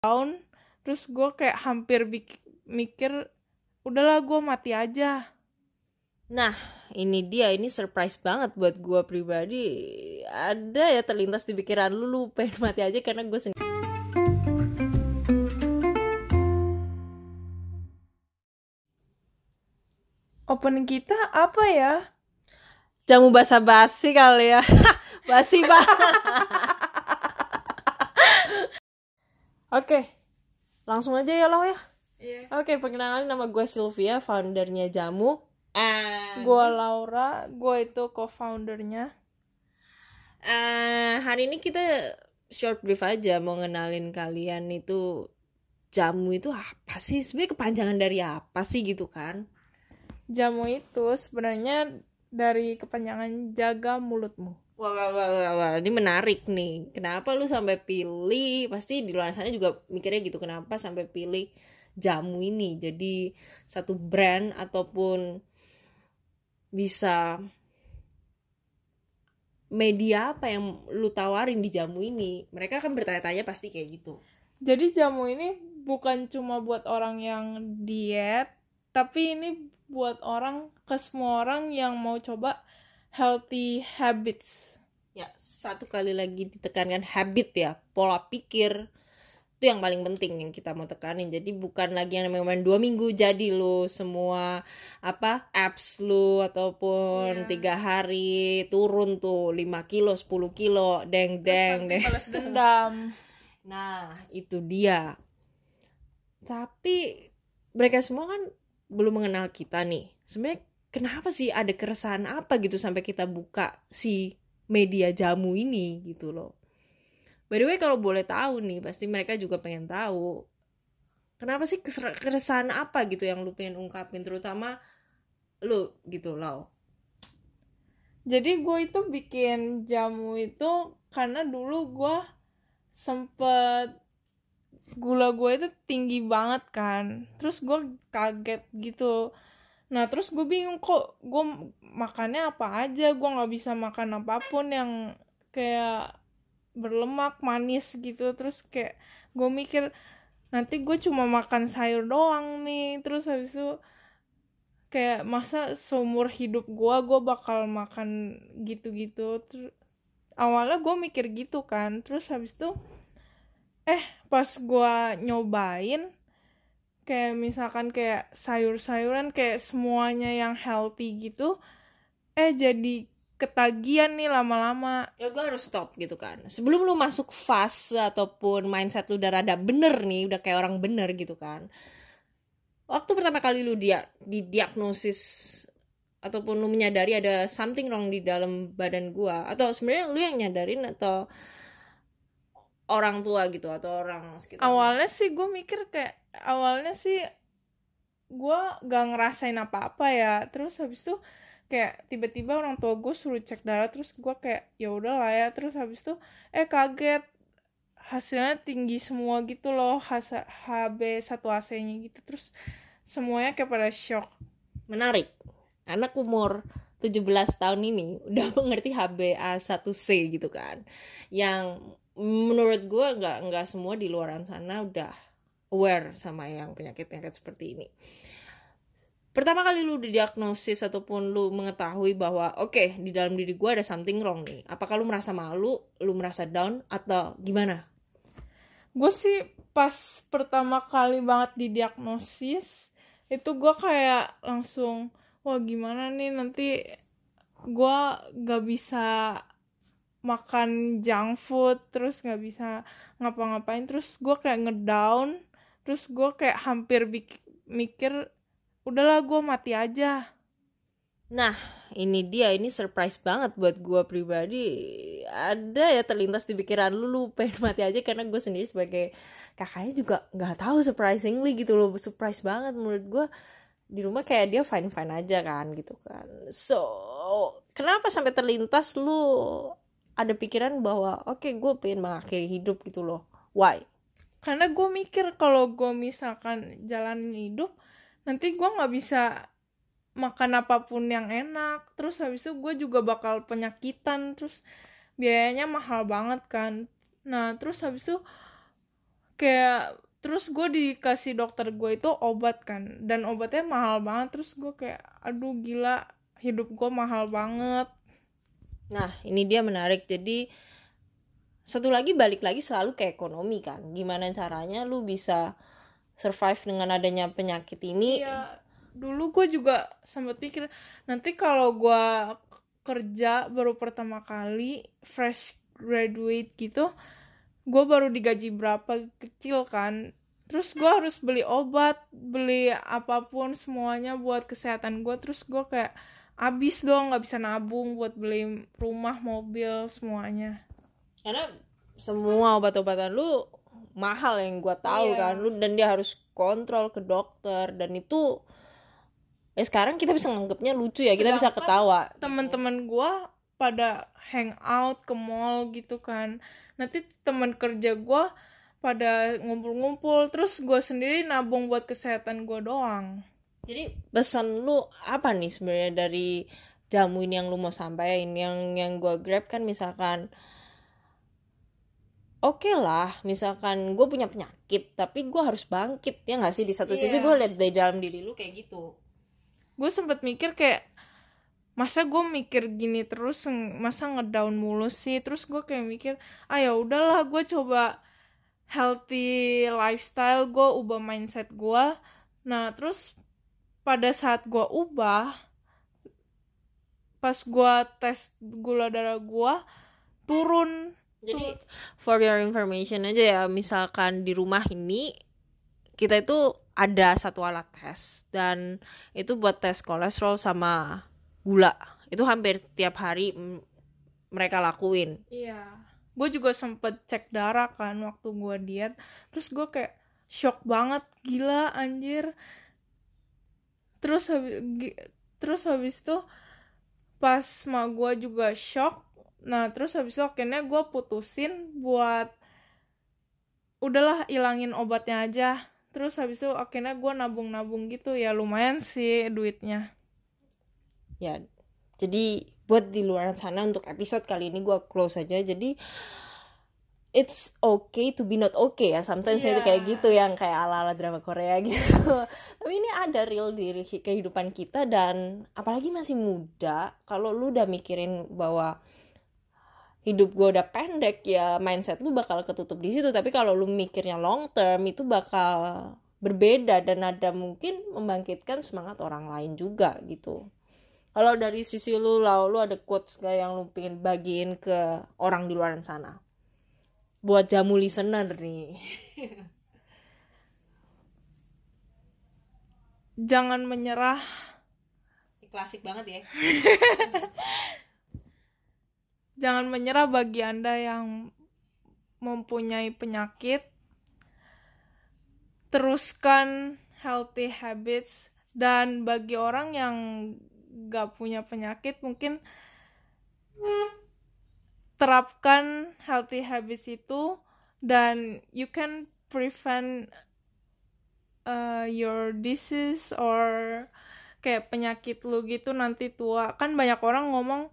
down terus gue kayak hampir mikir udahlah gue mati aja. Nah ini dia ini surprise banget buat gue pribadi. Ada ya terlintas di pikiran lu lu pengen mati aja karena gue sendiri opening kita apa ya? Jamu basa-basi kali ya. Basi banget oke langsung aja ya lo ya. Yeah. oke perkenalan nama gue Sylvia foundernya jamu. And gue Laura gue itu co-foundernya. Uh, hari ini kita short brief aja mau ngenalin kalian itu jamu itu apa sih? Sebenarnya kepanjangan dari apa sih gitu kan? Jamu itu sebenarnya dari kepanjangan jaga mulutmu. Wah, wah, wah, wah, wah, ini menarik nih. Kenapa lu sampai pilih? Pasti di luar sana juga mikirnya gitu. Kenapa sampai pilih jamu ini? Jadi satu brand ataupun bisa media apa yang lu tawarin di jamu ini? Mereka akan bertanya-tanya pasti kayak gitu. Jadi jamu ini bukan cuma buat orang yang diet, tapi ini buat orang ke semua orang yang mau coba healthy habits. Ya, satu kali lagi ditekankan habit ya, pola pikir itu yang paling penting yang kita mau tekanin. Jadi bukan lagi yang namanya dua minggu jadi lo semua apa apps lo ataupun iya. tiga yeah. hari turun tuh 5 kilo 10 kilo deng deng deng. dendam. Nah itu dia. Tapi mereka semua kan belum mengenal kita nih. Sebenarnya kenapa sih ada keresahan apa gitu sampai kita buka si media jamu ini gitu loh. By the way kalau boleh tahu nih pasti mereka juga pengen tahu kenapa sih keresahan apa gitu yang lu pengen ungkapin terutama lu gitu loh. Jadi gue itu bikin jamu itu karena dulu gue sempet gula gue itu tinggi banget kan. Terus gue kaget gitu. Nah terus gue bingung kok gue makannya apa aja. Gue nggak bisa makan apa pun yang kayak berlemak manis gitu. Terus kayak gue mikir nanti gue cuma makan sayur doang nih. Terus habis itu kayak masa seumur hidup gue gue bakal makan gitu-gitu. Awalnya gue mikir gitu kan. Terus habis itu eh pas gue nyobain kayak misalkan kayak sayur-sayuran kayak semuanya yang healthy gitu eh jadi ketagihan nih lama-lama. Ya gue harus stop gitu kan. Sebelum lu masuk fase ataupun mindset lu udah rada bener nih udah kayak orang bener gitu kan waktu pertama kali lu dia didiagnosis ataupun lu menyadari ada something wrong di dalam badan gua atau sebenarnya lu yang nyadarin atau orang tua gitu atau orang sekitar. Awalnya sih gue mikir kayak awalnya sih gue gak ngerasain apa-apa ya. Terus habis itu kayak tiba-tiba orang tua gue suruh cek darah terus gue kayak ya udah lah ya. Terus habis itu eh kaget. Hasilnya tinggi semua gitu loh HB 1 AC nya gitu. Terus semuanya kayak pada shock. Menarik. Anak umur 17 tahun ini udah mengerti HbA1c gitu kan. Yang menurut gue nggak nggak semua di luaran sana udah aware sama yang penyakit-penyakit seperti ini. Pertama kali lu didiagnosis ataupun lu mengetahui bahwa oke okay, di dalam diri gue ada something wrong nih. Apakah lu merasa malu, lu merasa down atau gimana? Gue sih pas pertama kali banget didiagnosis itu gue kayak langsung wah gimana nih nanti gue gak bisa makan junk food terus nggak bisa ngapa-ngapain terus gue kayak ngedown terus gue kayak hampir mikir udahlah gue mati aja. Nah ini dia ini surprise banget buat gue pribadi. Ada ya terlintas di pikiran lu lu pengen mati aja karena gue sendiri sebagai kakaknya juga nggak tahu surprisingly gitu loh surprise banget menurut gue di rumah kayak dia fine fine aja kan gitu kan. So kenapa sampai terlintas lu ada pikiran bahwa oke okay, gue pengen mengakhiri hidup gitu loh. Why? Karena gue mikir kalau gue misalkan jalan hidup nanti gue nggak bisa makan apa pun yang enak. Terus habis itu gue juga bakal penyakitan. Terus biayanya mahal banget kan. Nah terus habis itu kayak terus gue dikasih dokter gue itu obat kan. Dan obatnya mahal banget. Terus gue kayak aduh gila hidup gue mahal banget Nah, ini dia menarik. Jadi satu lagi balik lagi selalu ke ekonomi kan. Gimana caranya lu bisa survive dengan adanya penyakit ini? Iya, dulu gue juga sempat pikir nanti kalau gue kerja baru pertama kali fresh graduate gitu, gue baru digaji berapa kecil kan. Terus gue harus beli obat, beli apa pun semuanya buat kesehatan gue. Terus gue kayak abis dong nggak bisa nabung buat beli rumah, mobil semuanya. Karena semua obat-obatan lu mahal yang gua tahu Iya. kan. Lu dan dia harus kontrol ke dokter dan itu eh sekarang kita bisa nganggapnya lucu ya. Kita bisa Sedangkan ketawa. teman-teman gue pada hangout ke mall gitu kan nanti teman kerja gue pada ngumpul-ngumpul terus gue sendiri nabung buat kesehatan gue doang Jadi pesan lu apa nih sebenarnya dari jamu ini yang lu mau sampaikan yang yang gua grab kan misalkan oke lah misalkan gue punya penyakit tapi gue harus bangkit ya nggak sih? Di satu sisi Iya. gue lihat dari dalam diri lu kayak gitu. Gue sempet mikir kayak masa gue mikir gini terus masa ngedown mulu sih? Terus gue kayak mikir ah ya udahlah gue coba healthy lifestyle gue ubah mindset gue nah terus pada saat gue ubah pas gue tes gula darah gue turun jadi for your information aja ya misalkan di rumah ini kita itu ada satu alat tes dan itu buat tes kolesterol sama gula itu hampir tiap hari mereka lakuin Iya. Gue juga sempet cek darah kan waktu gue diet. Terus gue kayak shock banget, gila anjir. Terus habis terus habis itu pas ma gue juga shock. Nah terus habis itu akhirnya gue putusin buat udahlah ilangin obatnya aja. Terus habis itu akhirnya gue nabung-nabung gitu ya lumayan sih duitnya. ya jadi buat di luar sana untuk episode kali ini gue close aja jadi it's okay to be not okay ya. Sometimes itu Iya. kayak gitu yang kayak ala ala drama Korea gitu. Tapi ini ada real di kehidupan kita dan apalagi masih muda kalau lu udah mikirin bahwa hidup gue udah pendek ya mindset lu bakal ketutup di situ. Tapi kalau lu mikirnya long term itu bakal berbeda dan ada mungkin membangkitkan semangat orang lain juga gitu. Kalau dari sisi lu lau lu ada quotes gak yang lu pengen bagiin ke orang di luar sana buat jamu listener nih. Jangan menyerah. Klasik banget ya. Jangan menyerah bagi Anda yang mempunyai penyakit. Teruskan healthy habits. Dan bagi orang yang gak punya penyakit mungkin terapkan healthy habits itu dan you can prevent uh, your disease or kayak penyakit lu gitu nanti tua. Kan banyak orang ngomong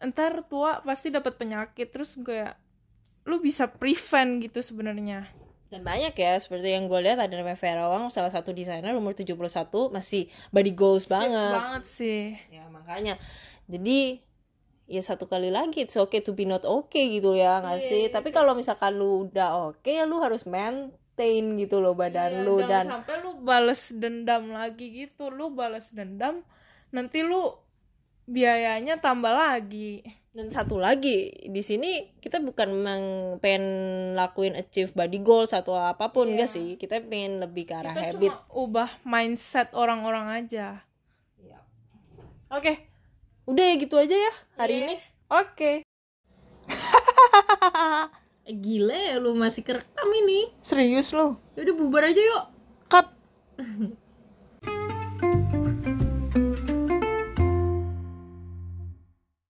ntar tua pasti dapat penyakit. Terus kayak lu bisa prevent gitu sebenarnya. Dan banyak ya seperti yang gue lihat ada namanya Vera Wang salah satu desainer umur 71 masih body goals banget. banget sih. Ya makanya. Jadi ya satu kali lagi it's okay to be not okay gitu ya nggak Iya, sih? iya, tapi kalau misalkan lu udah oke ya lu harus maintain gitu loh badan Iya, lu jangan dan sampai lu bales dendam lagi gitu lu balas dendam nanti lu biayanya tambah lagi. Dan satu lagi di sini kita bukan memang pengen lakuin achieve body goals atau apa pun Iya. enggak sih? Kita pengen lebih ke arah kita habit. cuma ubah mindset orang-orang aja. Iya. oke udah ya gitu aja ya hari Iya. ini. Oke. Eh, gila ya lu masih kerekam ini. Serius lu? Ya udah bubar aja yuk. Cut